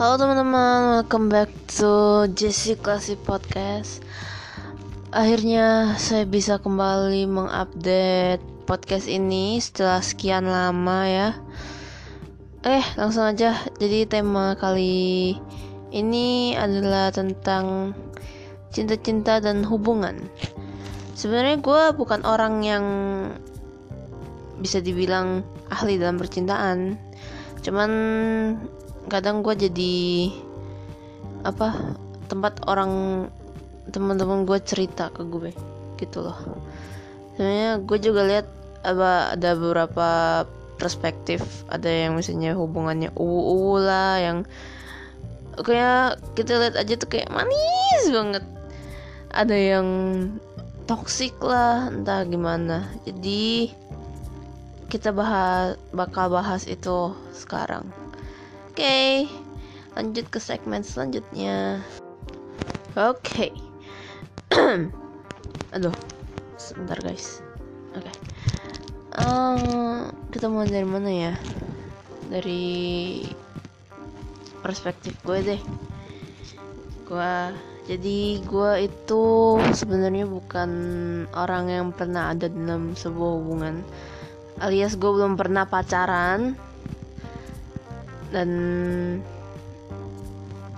Halo teman-teman, welcome back to Jesse Classy Podcast. Akhirnya saya bisa kembali mengupdate podcast ini setelah sekian lama ya. Eh, langsung aja. Jadi tema kali ini adalah tentang cinta-cinta dan hubungan. Sebenarnya gue bukan orang yang bisa dibilang ahli dalam percintaan. Cuman kadang gue jadi apa tempat orang teman-teman gue cerita ke gue gitu loh. Sebenarnya gue juga lihat apa ada beberapa perspektif. Ada yang misalnya hubungannya uwu lah yang kayak kita lihat aja tuh kayak manis banget. Ada yang toksik lah entah gimana. Jadi kita bahas bakal bahas itu sekarang okay, lanjut ke segmen selanjutnya. Oke. Okay. Aduh, sebentar guys. Oke. Okay. Um, kita mulai dari mana ya? Dari perspektif gue deh. Gue jadi gue itu sebenarnya bukan orang yang pernah ada dalam sebuah hubungan alias gue belum pernah pacaran dan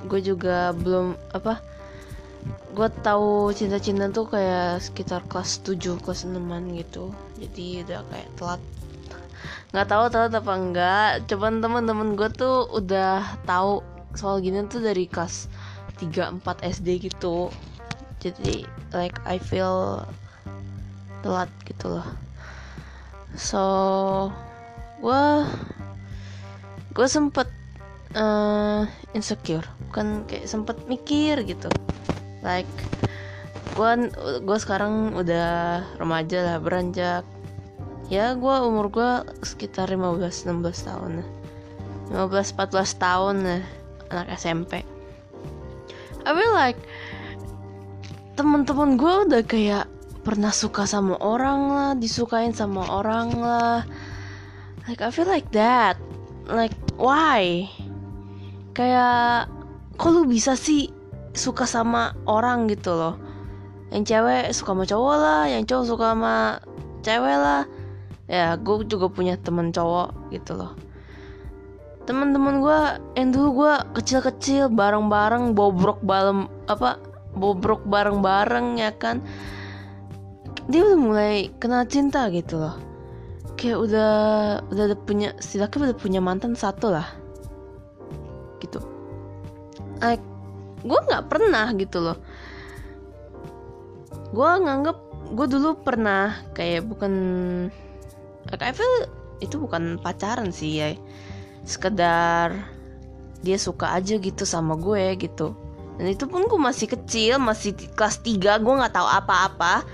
gue juga belum apa gue tahu cinta-cinta tuh kayak sekitar kelas 7 kelas 6 gitu. Jadi udah kayak telat. Nggak tahu telat apa enggak cuman teman-teman gue tuh udah tahu soal gini tuh dari kelas 3 4 SD gitu. Jadi like I feel telat gitu loh. So gue gue sempet uh, insecure. Bukan kayak sempet mikir gitu. Like gue gue sekarang udah remaja lah beranjak. Ya gue umur gue sekitar 15 16 tahun 15 14 tahun lah anak SMP I feel like teman-teman gue udah kayak pernah suka sama orang lah disukain sama orang lah. Like I feel like that. Like why? Kayak kok lu bisa sih suka sama orang gitu loh? Yang cewek suka sama cowok lah yang cowok suka sama cewek lah. Ya gue juga punya temen cowok gitu loh. Teman-teman gue yang dulu gue kecil-kecil bareng-bareng bobrok balem apa bobrok bareng-bareng ya kan? Dia udah mulai kenal cinta gitu loh kayak udah udah punya setidaknya udah punya mantan satu lah. Gitu. Like gue nggak pernah gitu loh. Gue nganggep gue dulu pernah kayak bukan like I feel itu bukan pacaran sih ya. Sekedar dia suka aja gitu sama gue gitu. Dan itu pun gue masih kecil masih kelas 3 gue nggak tahu apa-apa.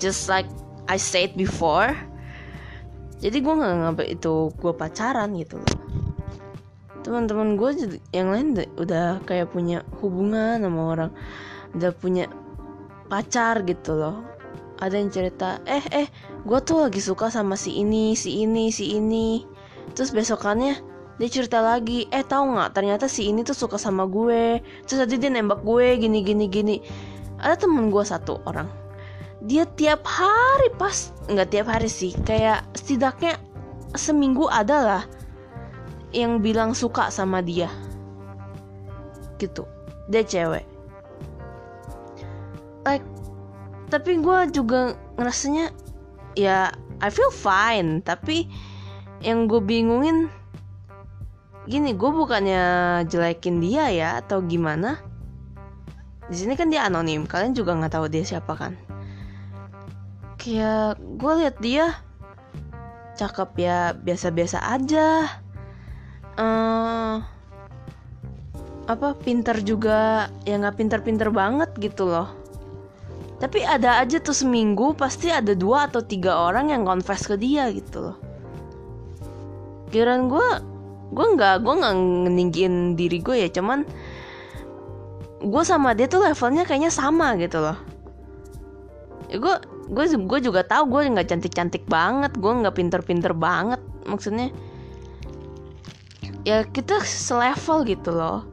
Just like I said before jadi gue nggak ngambil itu gue pacaran gitu loh. Teman-teman gue yang lain udah kayak punya hubungan sama orang udah punya pacar gitu loh. Ada yang cerita eh eh gue tuh lagi suka sama si ini si ini si ini. Terus besokannya dia cerita lagi eh tahu nggak ternyata si ini tuh suka sama gue. Terus tadi dia nembak gue gini gini gini. Ada temen gue satu orang dia tiap hari pas nggak tiap hari sih kayak setidaknya seminggu adalah yang bilang suka sama dia. Gitu. Dia cewek. Like tapi gue juga ngerasanya ya I feel fine. Tapi yang gue bingungin gini gue bukannya jelekin dia ya atau gimana? Di sini kan dia anonim. Kalian juga nggak tahu dia siapa kan kayak gue liat dia cakep ya biasa-biasa aja. Uh, apa pinter juga ya nggak pinter-pinter banget gitu loh. Tapi ada aja tuh seminggu pasti ada dua atau tiga orang yang confess ke dia gitu loh. Kirain gue gue nggak gue nggak ngeninggiin diri gue ya cuman gue sama dia tuh levelnya kayaknya sama gitu loh. ya gue gue juga tahu gue nggak cantik cantik banget. Gue nggak pinter pinter banget maksudnya. Ya kita selevel gitu loh.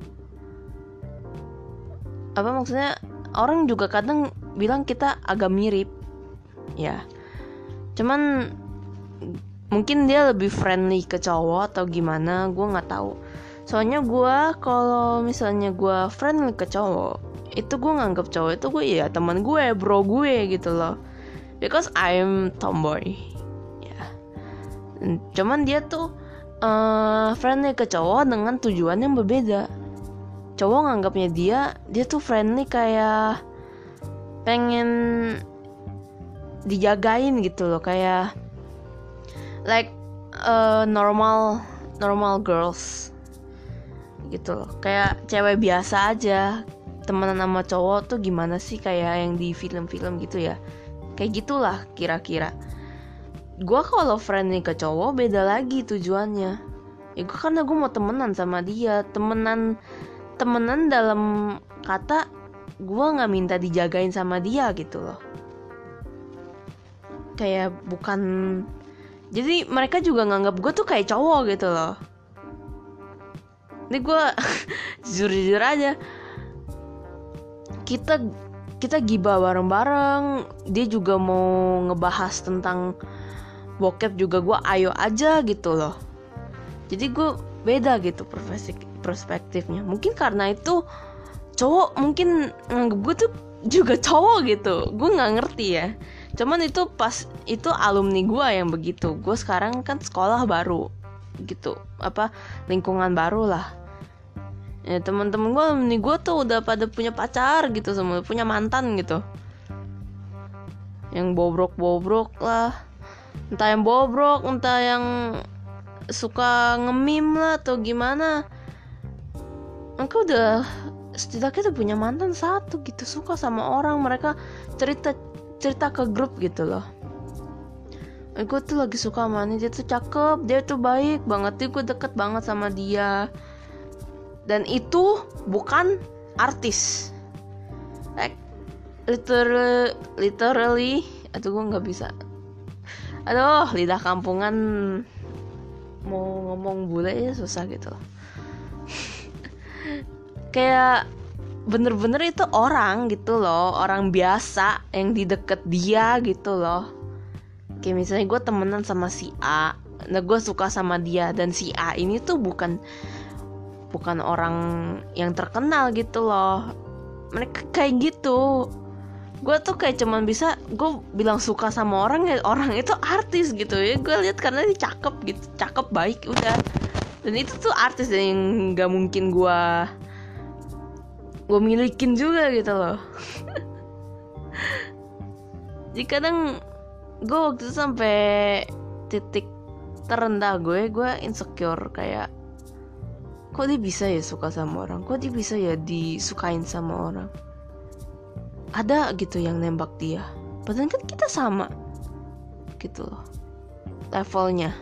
Apa maksudnya? Orang juga kadang bilang kita agak mirip. Ya. Cuman mungkin dia lebih friendly ke cowok atau gimana gue nggak tahu. Soalnya gue kalau misalnya gue friendly ke cowok itu gue nganggap cowok itu gue ya teman gue bro gue gitu loh. Because I'm tomboy. Ya. Cuman dia tuh uh, friendly ke cowok dengan tujuan yang berbeda. Cowok nganggapnya dia dia tuh friendly kayak pengen dijagain gitu loh kayak like uh, normal normal girls gitu loh. Kayak cewek biasa aja temenan sama cowok tuh gimana sih? Kayak yang di film-film gitu ya. Kayak gitulah kira-kira. Gue kalau friendly ke cowok beda lagi tujuannya. Ya gue karena gue mau temenan sama dia. Temenan temenan dalam kata gue nggak minta dijagain sama dia gitu loh. Kayak bukan jadi mereka juga nganggap gue tuh kayak cowok gitu loh. Ini gue jujur jujur aja kita kita gibah bareng-bareng. Dia juga mau ngebahas tentang bokep juga. Gue ayo aja gitu loh. Jadi gue beda gitu perspektifnya. Mungkin karena itu cowok mungkin nganggep gue tuh juga cowok gitu. Gue nggak ngerti ya. Cuman itu pas itu alumni gue yang begitu. Gue sekarang kan sekolah baru gitu. Apa lingkungan baru lah ya teman-teman gue alumni gue tuh udah pada punya pacar gitu semua punya mantan gitu. Yang bobrok bobrok lah. Entah yang bobrok entah yang suka ngemim lah atau gimana. Mereka udah setidaknya tuh punya mantan satu gitu suka sama orang mereka cerita cerita ke grup gitu loh. Gue tuh lagi suka sama dia tuh cakep dia tuh baik banget tuh gue deket banget sama dia dan itu bukan artis. Like literally literally atau gue nggak bisa. Aduh lidah kampungan mau ngomong bule ya susah gitu. Kayak bener-bener itu orang gitu loh orang biasa yang di deket dia gitu loh. Kayak misalnya gue temenan sama si A nah gue suka sama dia dan si A ini tuh bukan bukan orang yang terkenal gitu loh. Mereka kayak gitu. Gue tuh kayak cuman bisa gue bilang suka sama orang ya orang itu artis gitu. Ya gue lihat karena dia cakep gitu cakep baik udah. Dan itu tuh artis yang nggak mungkin gue gue milikin juga gitu loh. Jadi kadang gue waktu itu sampai titik terendah gue gue insecure kayak kok dia bisa ya suka sama orang? Kok dia bisa ya disukain sama orang? Ada gitu yang nembak dia. Padahal kan kita sama. Gitu loh. Levelnya.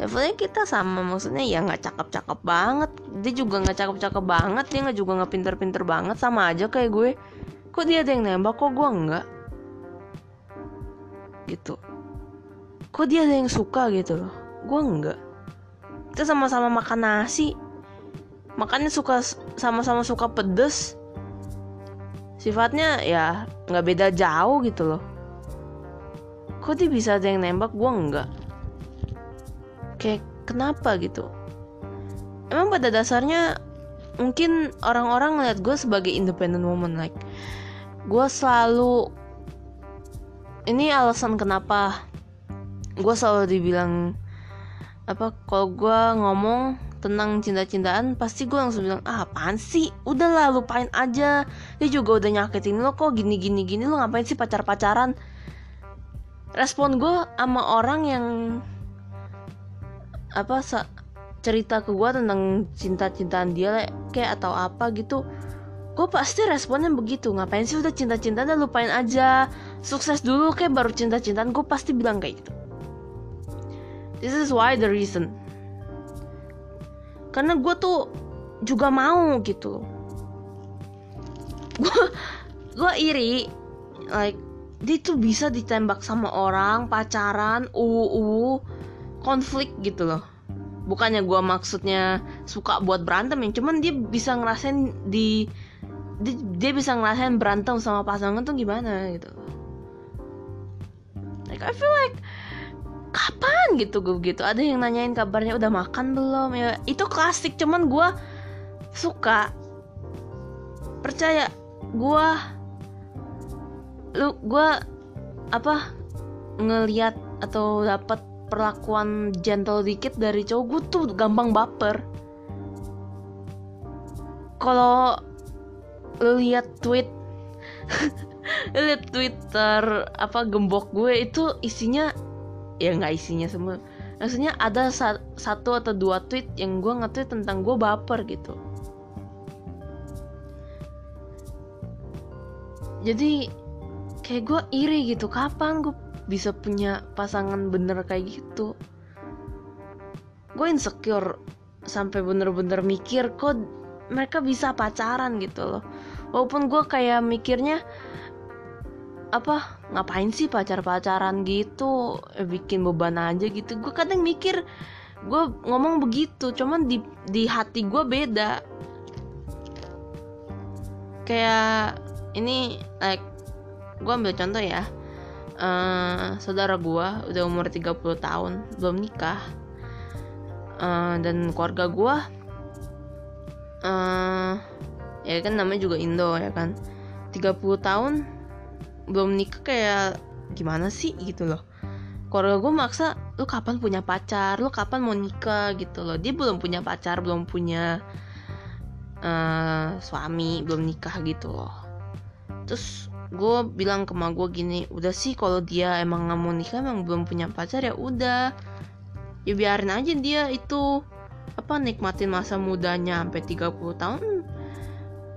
Levelnya kita sama maksudnya ya nggak cakep-cakep banget. Dia juga nggak cakep-cakep banget dia nggak juga nggak pinter-pinter banget sama aja kayak gue. Kok dia ada yang nembak kok gue enggak gitu. Kok dia ada yang suka gitu loh? Gue enggak kita sama-sama makan nasi makannya suka sama-sama suka pedes. Sifatnya ya nggak beda jauh gitu loh. Kok dia bisa ada yang nembak? Gue enggak kayak kenapa gitu? Emang pada dasarnya mungkin orang-orang ngeliat gue sebagai independent woman like gue selalu ini alasan kenapa gue selalu dibilang apa kalau gue ngomong tentang cinta-cintaan pasti gue langsung bilang ah apaan sih? Udahlah lupain aja. Dia juga udah nyakitin lo kok gini gini gini lo ngapain sih pacar pacaran respon gue sama orang yang apa cerita ke gue tentang cinta-cintaan dia kayak atau apa gitu gue pasti responnya begitu. Ngapain sih udah cinta-cintaan dan lupain aja? Sukses dulu kayak baru cinta-cintaan. Gue pasti bilang kayak gitu. This is why the reason. Karena gue tuh juga mau gitu. Gue gue iri, like dia tuh bisa ditembak sama orang pacaran, uu uu konflik gitu loh. bukannya gue maksudnya suka buat berantem ya cuman dia bisa ngerasain di dia, dia bisa ngerasain berantem sama pasangan tuh gimana gitu like I feel like kapan gitu gue gitu ada yang nanyain kabarnya udah makan belum? Ya itu klasik cuman gue suka percaya. Gue lu gue apa ngeliat atau dapat perlakuan gentle dikit dari cowok gue tuh gampang baper. Kalau lu lihat tweet lihat twitter apa gembok gue itu isinya ya nggak isinya semua. Maksudnya ada sa satu atau dua tweet yang gue nge-tweet tentang gue baper gitu. Jadi kayak gue iri gitu kapan gue bisa punya pasangan bener kayak gitu? Gue insecure sampai bener-bener mikir kok mereka bisa pacaran gitu loh. Walaupun gue kayak mikirnya apa ngapain sih pacar-pacaran gitu? Eh, bikin beban aja gitu. Gue kadang mikir gue ngomong begitu cuman di di hati gue beda. Kayak ini like gue ambil contoh ya. Uh, saudara gue udah umur 30 tahun belum nikah. Uh, dan keluarga gue uh, ya kan namanya juga Indo ya kan. 30 tahun belum nikah kayak gimana sih gitu loh. Keluarga gue maksa lu kapan punya pacar? Lu kapan mau nikah? Gitu loh. Dia belum punya pacar belum punya uh, suami belum nikah gitu loh. Terus gue bilang ke mak gue gini udah sih kalau dia emang nggak mau nikah emang belum punya pacar ya udah. Ya biarin aja dia itu apa nikmatin masa mudanya sampai 30 tahun.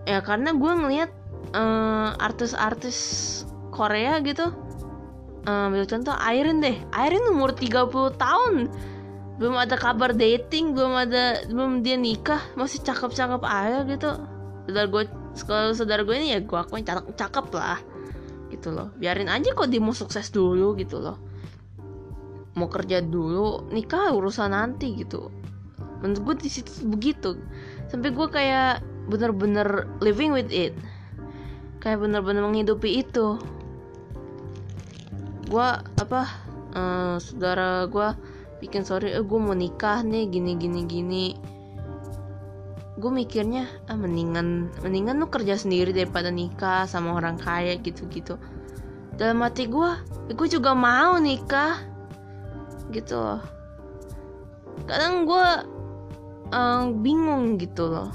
Ya karena gue ngeliat uh, artis-artis Korea gitu. Ambil contoh Airin deh. Airin umur 30 tahun. Belum ada kabar dating belum ada belum dia nikah. Masih cakep-cakep aja gitu. Saudara gue kalau saudara gue ini ya gue akuin cakep, cakep lah. Gitu loh. Biarin aja kok dia mau sukses dulu gitu loh. Mau kerja dulu nikah urusan nanti gitu. Menurut gue di situ begitu. Sampai gue kayak bener-bener living with it. Kayak bener-bener menghidupi itu gue apa uh, saudara gue bikin sorry eh gue mau nikah nih gini gini gini. Gue mikirnya ah mendingan mendingan lu kerja sendiri daripada nikah sama orang kaya gitu-gitu. Dalam hati gue gue juga mau nikah gitu. Loh kadang gue uh, bingung gitu loh.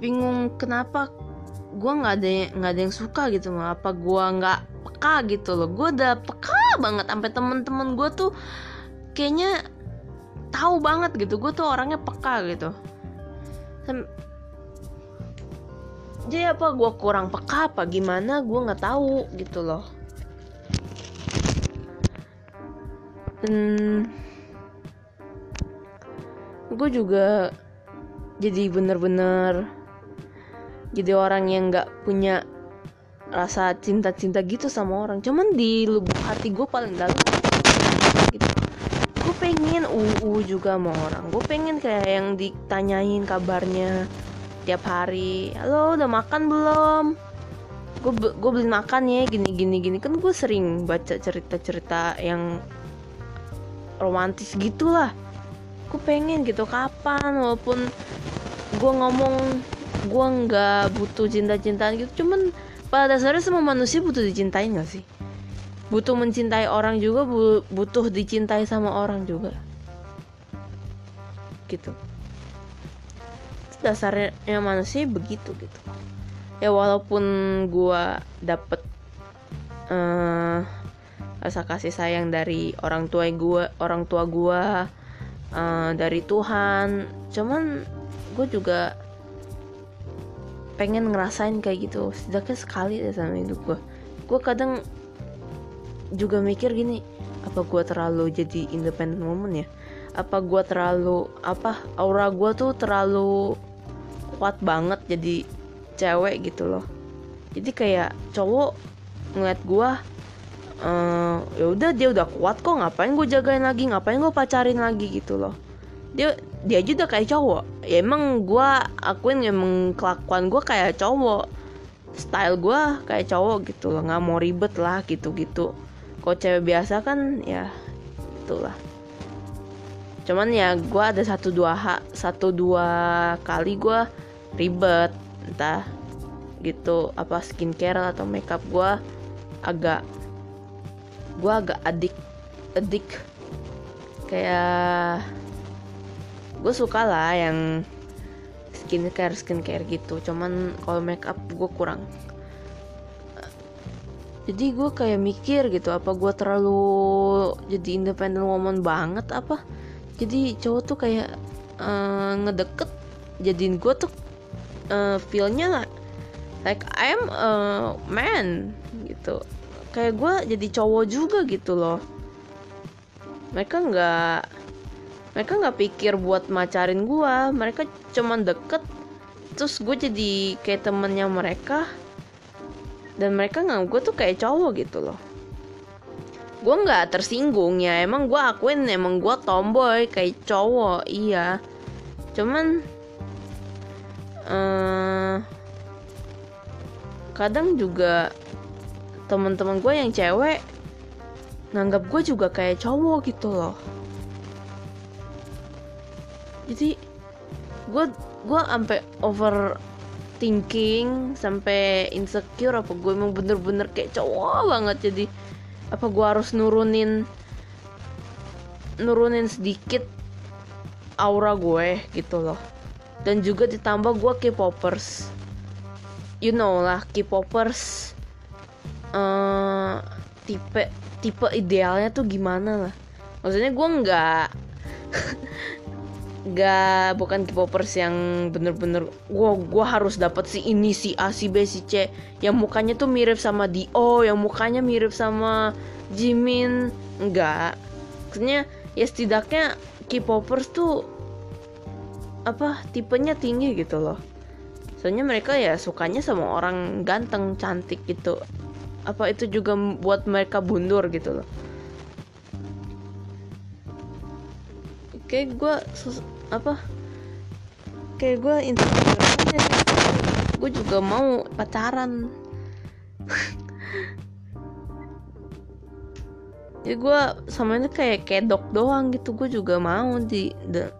Bingung kenapa gue nggak ada nggak ada yang suka gitu loh apa gue nggak peka gitu loh. Gue udah peka banget sampai temen-temen gue tuh kayaknya tahu banget gitu. Gue tuh orangnya peka gitu. Jadi apa? Gue kurang peka apa gimana? Gue nggak tahu gitu loh. Dan gue juga jadi bener-bener jadi orang yang nggak punya rasa cinta-cinta gitu sama orang. Cuman di lubuk hati gue paling dalam pengen uu juga sama orang. Gue pengen kayak yang ditanyain kabarnya tiap hari. Halo udah makan belum? Gue gue beli makan ya gini gini gini. Kan gue sering baca cerita cerita yang romantis gitulah. Gue pengen gitu kapan? Walaupun gue ngomong gue nggak butuh cinta cintaan gitu. Cuman pada dasarnya semua manusia butuh dicintain gak sih? Butuh mencintai orang juga butuh dicintai sama orang juga. Gitu. Dasarnya manusia begitu gitu. Ya walaupun gua dapet uh, rasa kasih sayang dari orang tua gua orang tua gua uh, dari Tuhan. Cuman gue juga pengen ngerasain kayak gitu. Setidaknya sekali deh sama hidup gue gue kadang juga mikir gini apa gue terlalu jadi independent woman ya? Apa gue terlalu apa aura gue tuh terlalu kuat banget jadi cewek gitu loh. Jadi kayak cowok ngeliat gue uh, ya udah dia udah kuat kok ngapain gue jagain lagi? Ngapain gue pacarin lagi gitu loh? Dia dia aja udah kayak cowok. Ya emang gue akuin emang kelakuan gue kayak cowok. Style gue kayak cowok gitu loh nggak mau ribet lah gitu gitu kok cewek biasa kan ya itulah. Cuman ya gue ada satu dua hak satu dua kali gue ribet entah gitu. Apa skincare atau makeup gue agak gue agak adik adik. Kayak gue suka lah yang skincare skincare gitu. Cuman kalau makeup gue kurang. Jadi gue kayak mikir gitu apa gue terlalu jadi independent woman banget apa? Jadi cowok tuh kayak uh, ngedeket jadiin gue tuh uh, feelnya like I'm a man gitu. Kayak gue jadi cowok juga gitu loh. Mereka nggak mereka nggak pikir buat macarin gue mereka cuman deket. Terus gue jadi kayak temennya mereka. Dan mereka nggak gue tuh kayak cowok gitu loh. Gue nggak tersinggung ya. Emang gue akuin emang gue tomboy kayak cowok. Iya. Cuman uh, kadang juga teman-teman gue yang cewek nganggap gue juga kayak cowok gitu loh jadi gue gue sampai over thinking sampai insecure apa gue emang bener-bener kayak cowok banget. Jadi apa gue harus nurunin nurunin sedikit aura gue gitu loh. Dan juga ditambah gue K-popers. You know lah K-popers uh, tipe tipe idealnya tuh gimana lah. Maksudnya gue nggak nggak bukan K-popers yang bener-bener gue gua harus dapat si ini si A si B si C. Yang mukanya tuh mirip sama Dio yang mukanya mirip sama Jimin. Enggak maksudnya ya setidaknya K-popers tuh apa tipenya tinggi gitu loh. Soalnya mereka ya sukanya sama orang ganteng cantik gitu. Apa itu juga buat mereka bundur gitu loh. Kayak gue apa? Kayak gue insecure gue juga mau pacaran. Ya gue sama ini kayak kedok doang gitu. Gue juga mau di da,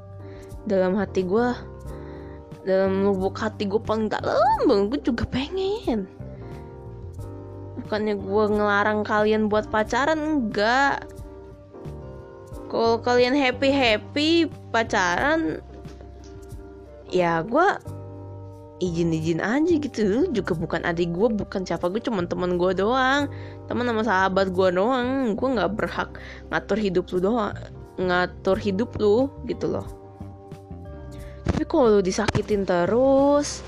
dalam hati gue dalam lubuk hati gue paling dalam gue juga pengen. Bukannya gue ngelarang kalian buat pacaran enggak. Kalau kalian happy happy pacaran ya gue izin-izin aja gitu. Juga bukan adik gue bukan siapa gue cuma teman gue doang. Teman sama sahabat gue doang. Gue nggak berhak ngatur hidup lu doang ngatur hidup lu gitu loh. Tapi kalau lu disakitin terus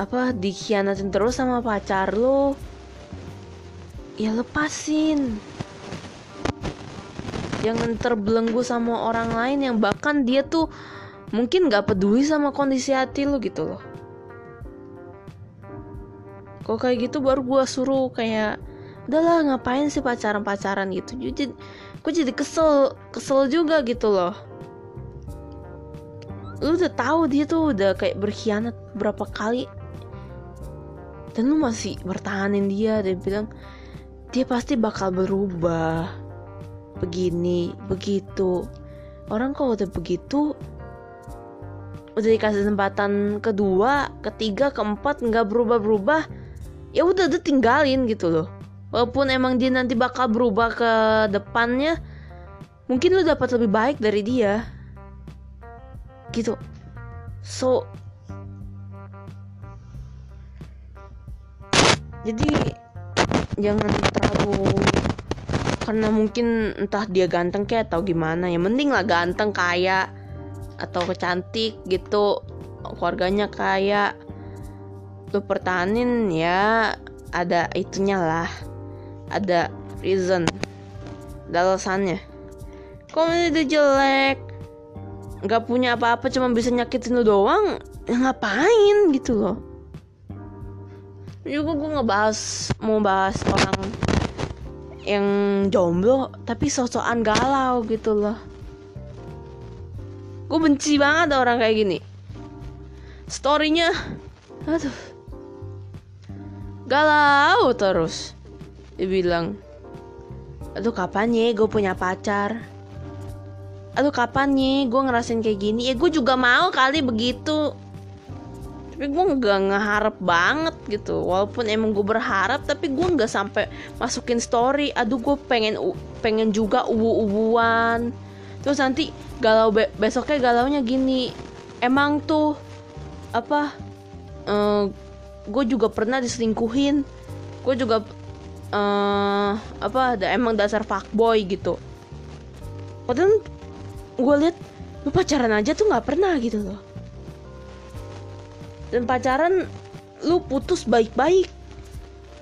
apa dikhianatin terus sama pacar lu ya lepasin jangan terbelenggu sama orang lain yang bahkan dia tuh mungkin gak peduli sama kondisi hati lu gitu loh. Kok kayak gitu baru gue suruh kayak udahlah ngapain sih pacaran pacaran gitu jadi gue jadi kesel kesel juga gitu loh. Lu udah tahu dia tuh udah kayak berkhianat berapa kali? Dan lu masih bertahanin dia dan bilang dia pasti bakal berubah begini begitu orang kalau udah begitu udah dikasih kesempatan kedua, ketiga, keempat nggak berubah-berubah, ya udah udah tinggalin gitu loh. Walaupun emang dia nanti bakal berubah ke depannya, mungkin lu dapat lebih baik dari dia. Gitu. So Jadi jangan terlalu karena mungkin entah dia ganteng kayak atau gimana. Ya mending lah ganteng kaya atau kecantik gitu. Keluarganya kaya. Lu pertahanin ya. Ada itunya lah. Ada reason. Ada alasannya. Kalau udah jelek? Nggak punya apa-apa cuma bisa nyakitin lu doang? Ya ngapain gitu loh? Juga gue ngebahas mau bahas orang yang jomblo tapi sosokan galau gitu loh. Gue benci banget orang kayak gini. Storynya aduh. Galau terus dia bilang aduh kapan ya gue punya pacar? Aduh kapan nih gue ngerasain kayak gini? Ya gue juga mau kali begitu tapi gue nggak ngeharap banget gitu. Walaupun emang gue berharap tapi gue nggak sampai masukin story. Aduh gue pengen pengen juga ubu-ubuan terus nanti galau be besoknya galaunya gini. Emang tuh apa uh, eh, gue juga pernah diselingkuhin. Gue juga uh, apa ada emang dasar fuckboy gitu. Padahal gue liat lu pacaran aja tuh nggak pernah gitu loh dan pacaran lu putus baik-baik.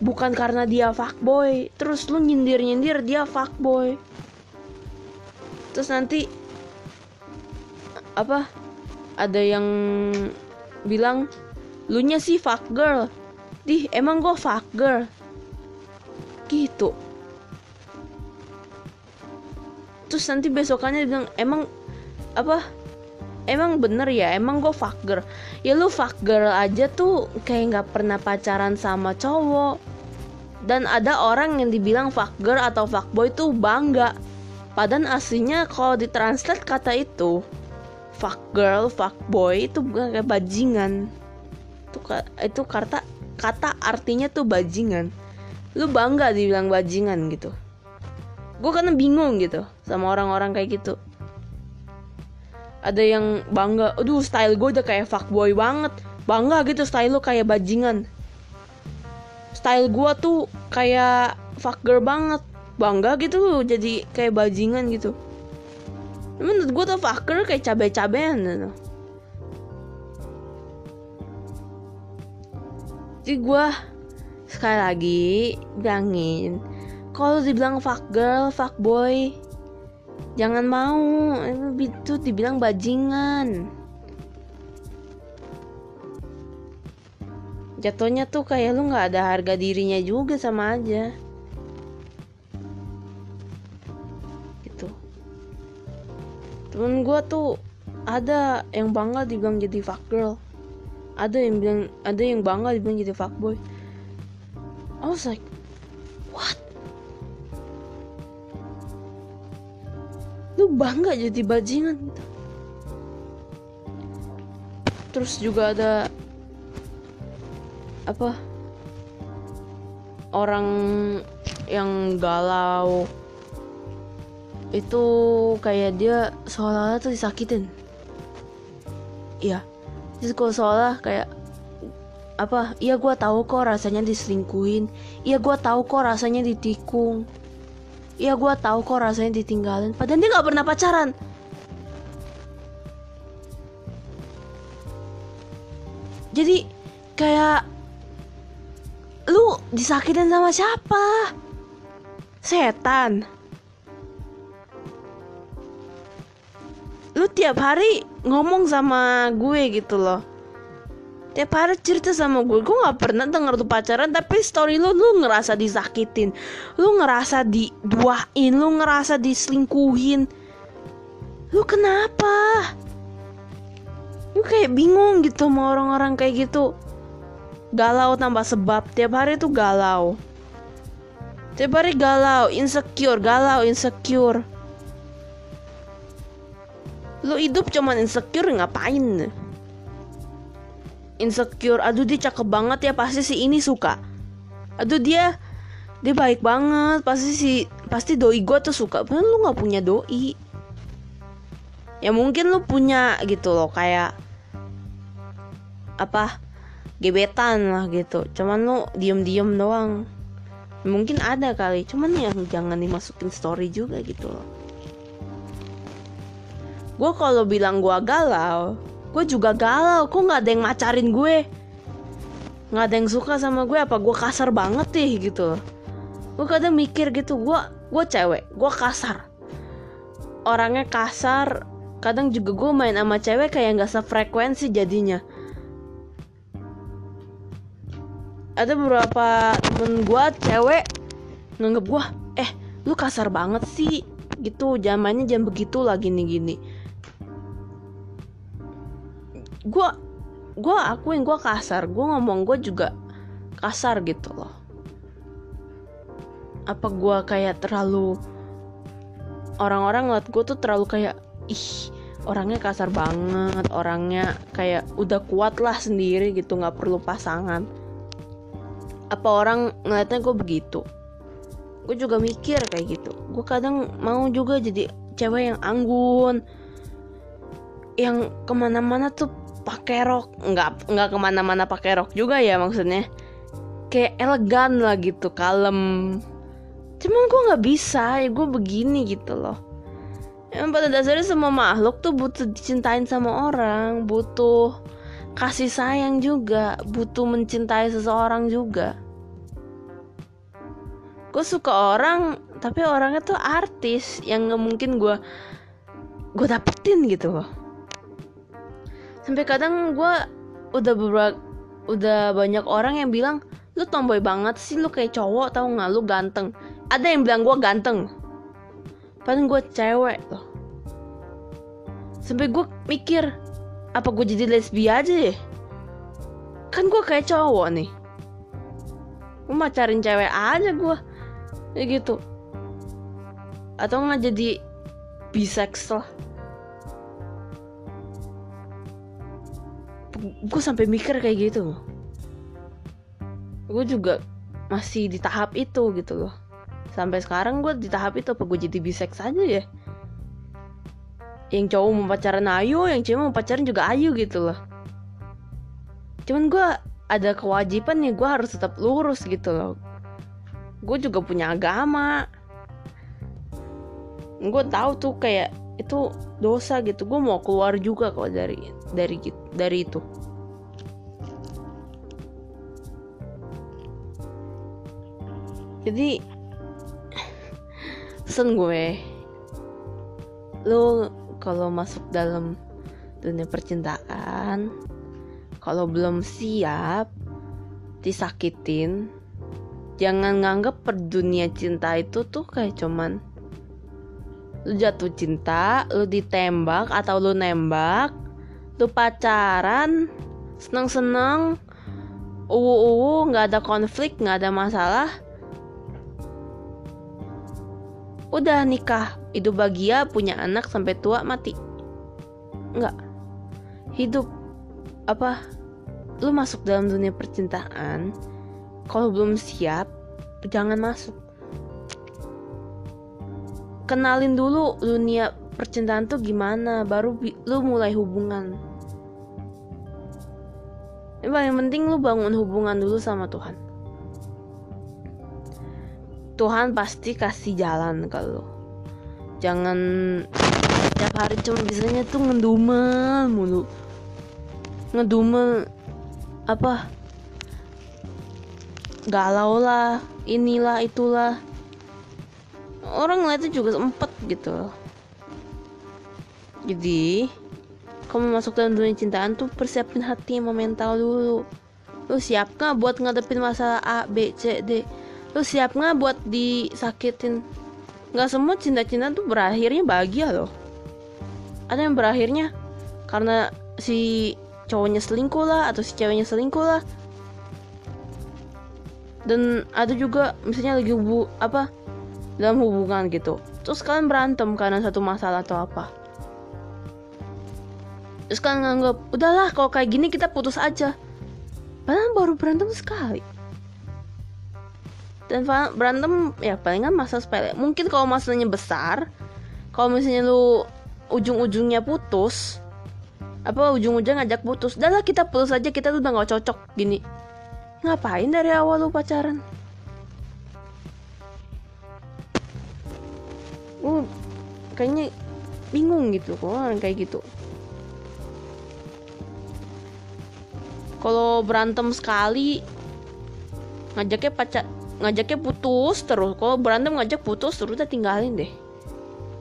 Bukan karena dia fuckboy. Terus lu nyindir-nyindir dia fuckboy. Terus nanti apa ada yang bilang lu nya sih fuck girl dih emang gue fuck girl gitu. Terus nanti besokannya bilang emang apa emang bener ya emang gue fucker ya lu fuck girl aja tuh kayak nggak pernah pacaran sama cowok. Dan ada orang yang dibilang fuck girl atau fuck boy tuh bangga. Padahal aslinya kalau ditranslate kata itu fuck girl fuck boy itu bukan kayak bajingan. Itu itu kata kata artinya tuh bajingan. Lu bangga dibilang bajingan gitu. Gue karena bingung gitu sama orang-orang kayak gitu ada yang bangga aduh style gue udah kayak fuckboy banget. Bangga gitu style lo kayak bajingan. Style gue tuh kayak fucker banget. Bangga gitu jadi kayak bajingan gitu. Menurut gue tuh fucker kayak cabe-cabean gitu. jadi gue sekali lagi bilangin kalau dibilang fuck girl fuck boy jangan mau. Itu dibilang bajingan. Jatuhnya tuh kayak lu nggak ada harga dirinya juga sama aja. Gitu. Temen gue tuh ada yang bangga dibilang jadi fuck girl. Ada yang bilang ada yang bangga dibilang jadi fuck boy. I was like what lu bangga jadi bajingan. Gitu terus juga ada apa? Orang yang galau. Itu kayak dia seolah-olah tuh disakitin. Iya. Jadi kalau seolah kayak apa? Iya gue tahu kok rasanya diselingkuhin. Iya gue tahu kok rasanya ditikung Iya gue tahu kok rasanya ditinggalin. Padahal dia gak pernah pacaran. Jadi kayak Lu disakitin sama siapa? Setan. Lu tiap hari ngomong sama gue gitu loh tiap hari cerita sama gue. Gue nggak pernah denger tuh pacaran tapi story lu lu ngerasa disakitin. Lu ngerasa diduain lu ngerasa diselingkuhin. Lu kenapa? Lu kayak bingung gitu sama orang-orang kayak gitu. Galau tanpa sebab. Tiap hari tuh galau. Tiap hari galau insecure galau insecure. Lu hidup cuman insecure ngapain insecure. Aduh dia cakep banget ya pasti si ini suka. Aduh dia dia baik banget. Pasti si pasti doi gue tuh suka. Padahal lu nggak punya doi. Ya mungkin lu punya gitu loh kayak apa gebetan lah gitu. Cuman lu diem diem doang. Mungkin ada kali cuman yang jangan dimasukin story juga gitu loh. Gue kalau bilang gue galau gue juga galau kok nggak ada yang macarin gue? Nggak ada yang suka sama gue apa gue kasar banget nih gitu. Gue kadang mikir gitu gue gue cewek gue kasar. Orangnya kasar kadang juga gue main sama cewek kayak nggak sefrekuensi jadinya. Ada beberapa temen gue cewek nganggep gue eh lu kasar banget sih gitu. Mainnya jangan begitu lah gini gini gue gue akuin gue kasar. Gue ngomong gue juga kasar gitu loh. Apa gue kayak terlalu orang-orang ngeliat gue tuh terlalu kayak ih orangnya kasar banget. Orangnya kayak udah kuat lah sendiri gitu nggak perlu pasangan. Apa orang ngeliatnya gue begitu? Gue juga mikir kayak gitu. Gue kadang mau juga jadi cewek yang anggun yang ke mana-mana tuh pakai rok. Nggak nggak ke mana-mana pakai rok juga ya maksudnya. Kayak elegan lah gitu kalem. Cuman gue nggak bisa ya gue begini gitu loh. Emang pada dasarnya semua makhluk tuh butuh dicintain sama orang Butuh kasih sayang juga Butuh mencintai seseorang juga. Gue suka orang Tapi orangnya tuh artis Yang gak mungkin gue Gue dapetin gitu loh Sampai kadang gue Udah beberapa Udah banyak orang yang bilang Lu tomboy banget sih Lu kayak cowok tau gak Lu ganteng. Ada yang bilang gue ganteng. Padahal gue cewek loh. Sampai gue mikir apa gue jadi lesbi aja ya? Kan gue kayak cowok nih. Gue macarin cewek aja gue ya gitu. Atau nggak jadi bisex lah gue sampai mikir kayak gitu. Gue juga masih di tahap itu gitu loh. Sampai sekarang gue di tahap itu apa gue jadi bisex aja ya? Yang cowok mau pacaran ayu yang cewek mau pacaran juga ayu gitu loh. Cuman gue ada kewajiban nih gue harus tetap lurus gitu loh. Gue juga punya agama. Gue tahu tuh kayak itu dosa gitu. Gue mau keluar juga kok dari dari dari itu. Jadi pesen gue lu kalau masuk dalam dunia percintaan kalau belum siap disakitin jangan nganggep per dunia cinta itu tuh kayak cuman lu jatuh cinta lu ditembak atau lu nembak lu pacaran seneng-seneng uwu-uwu nggak ada konflik nggak ada masalah. Udah nikah hidup bahagia punya anak sampai tua mati. Nggak. Hidup apa lu masuk dalam dunia percintaan. Kalau belum siap jangan masuk kenalin dulu dunia percintaan tuh gimana baru lu mulai hubungan. Yang paling penting lu bangun hubungan dulu sama Tuhan. Tuhan pasti kasih jalan kalau jangan setiap hari cuma bisanya tuh ngedumel mulu. Ngedumel apa? Galau lah inilah itulah orang lain juga sempet gitu. Jadi kamu masuk dalam dunia cintaan tuh persiapin hati sama mental dulu. Lu siap gak buat ngadepin masalah A B C D? Lu siap nggak buat disakitin? Nggak semua cinta-cinta tuh berakhirnya bahagia loh. Ada yang berakhirnya karena si cowoknya selingkuh lah atau si ceweknya selingkuh lah. Dan ada juga misalnya lagi hubu apa dalam hubungan gitu. Terus kalian berantem karena satu masalah atau apa? Terus kalian nganggap udahlah kalau kayak gini kita putus aja. Padahal baru berantem sekali. Dan berantem ya palingan masa sepele mungkin kalau masalahnya besar kalau misalnya lu ujung-ujungnya putus apa ujung-ujungnya ngajak putus dah lah kita putus aja kita tuh udah gak cocok. Gini. Ngapain dari awal lu pacaran uh kayaknya bingung gitu kok kayak gitu. Kalau berantem sekali ngajaknya pacar ngajaknya putus terus. Kalau berantem ngajak putus terus udah tinggalin deh.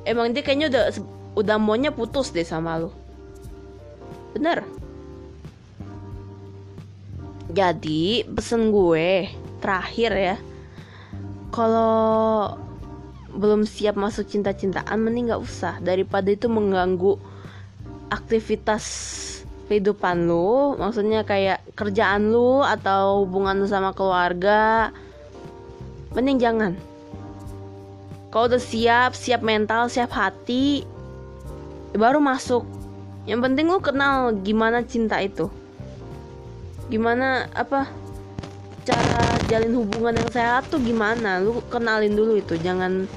Emang dia kayaknya udah udah maunya putus deh sama lu. Bener? Jadi pesen gue terakhir ya. Kalau belum siap masuk cinta-cintaan mending nggak usah. Daripada itu mengganggu aktivitas kehidupan lu maksudnya kayak kerjaan lu atau hubungan lu sama keluarga mending jangan. Kalau udah siap siap mental siap hati baru masuk. Yang penting lu kenal gimana cinta itu. Gimana apa cara jalin hubungan yang sehat tuh gimana? Lu kenalin dulu itu jangan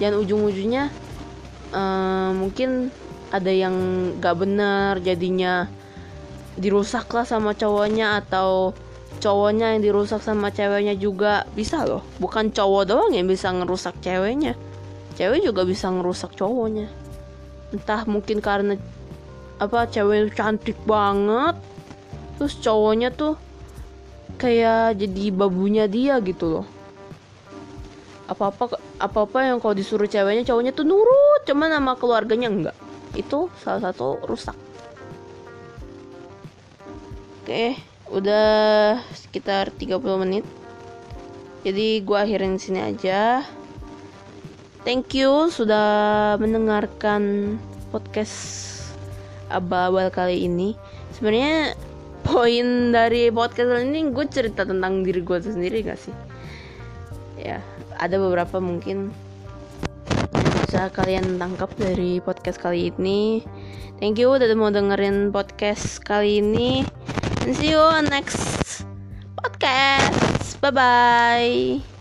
jangan ujung-ujungnya uh, mungkin ada yang gak benar jadinya dirusak lah sama cowoknya atau cowoknya yang dirusak sama ceweknya juga bisa loh. Bukan cowok doang yang bisa ngerusak ceweknya. Cewek juga bisa ngerusak cowoknya. Entah mungkin karena apa cewek cantik banget terus cowoknya tuh kayak jadi babunya dia gitu loh. Apa apa apa apa yang kalau disuruh ceweknya cowoknya tuh nurut cuman nama keluarganya enggak. Itu salah satu rusak. Oke udah sekitar 30 menit. Jadi gua akhirin sini aja. Thank you sudah mendengarkan podcast abal-abal kali ini. Sebenarnya poin dari podcast ini gue cerita tentang diri gue sendiri gak sih? Ya ada beberapa mungkin. Bisa kalian tangkap dari podcast kali ini. Thank you udah mau dengerin podcast kali ini. And see you on next podcast. Bye bye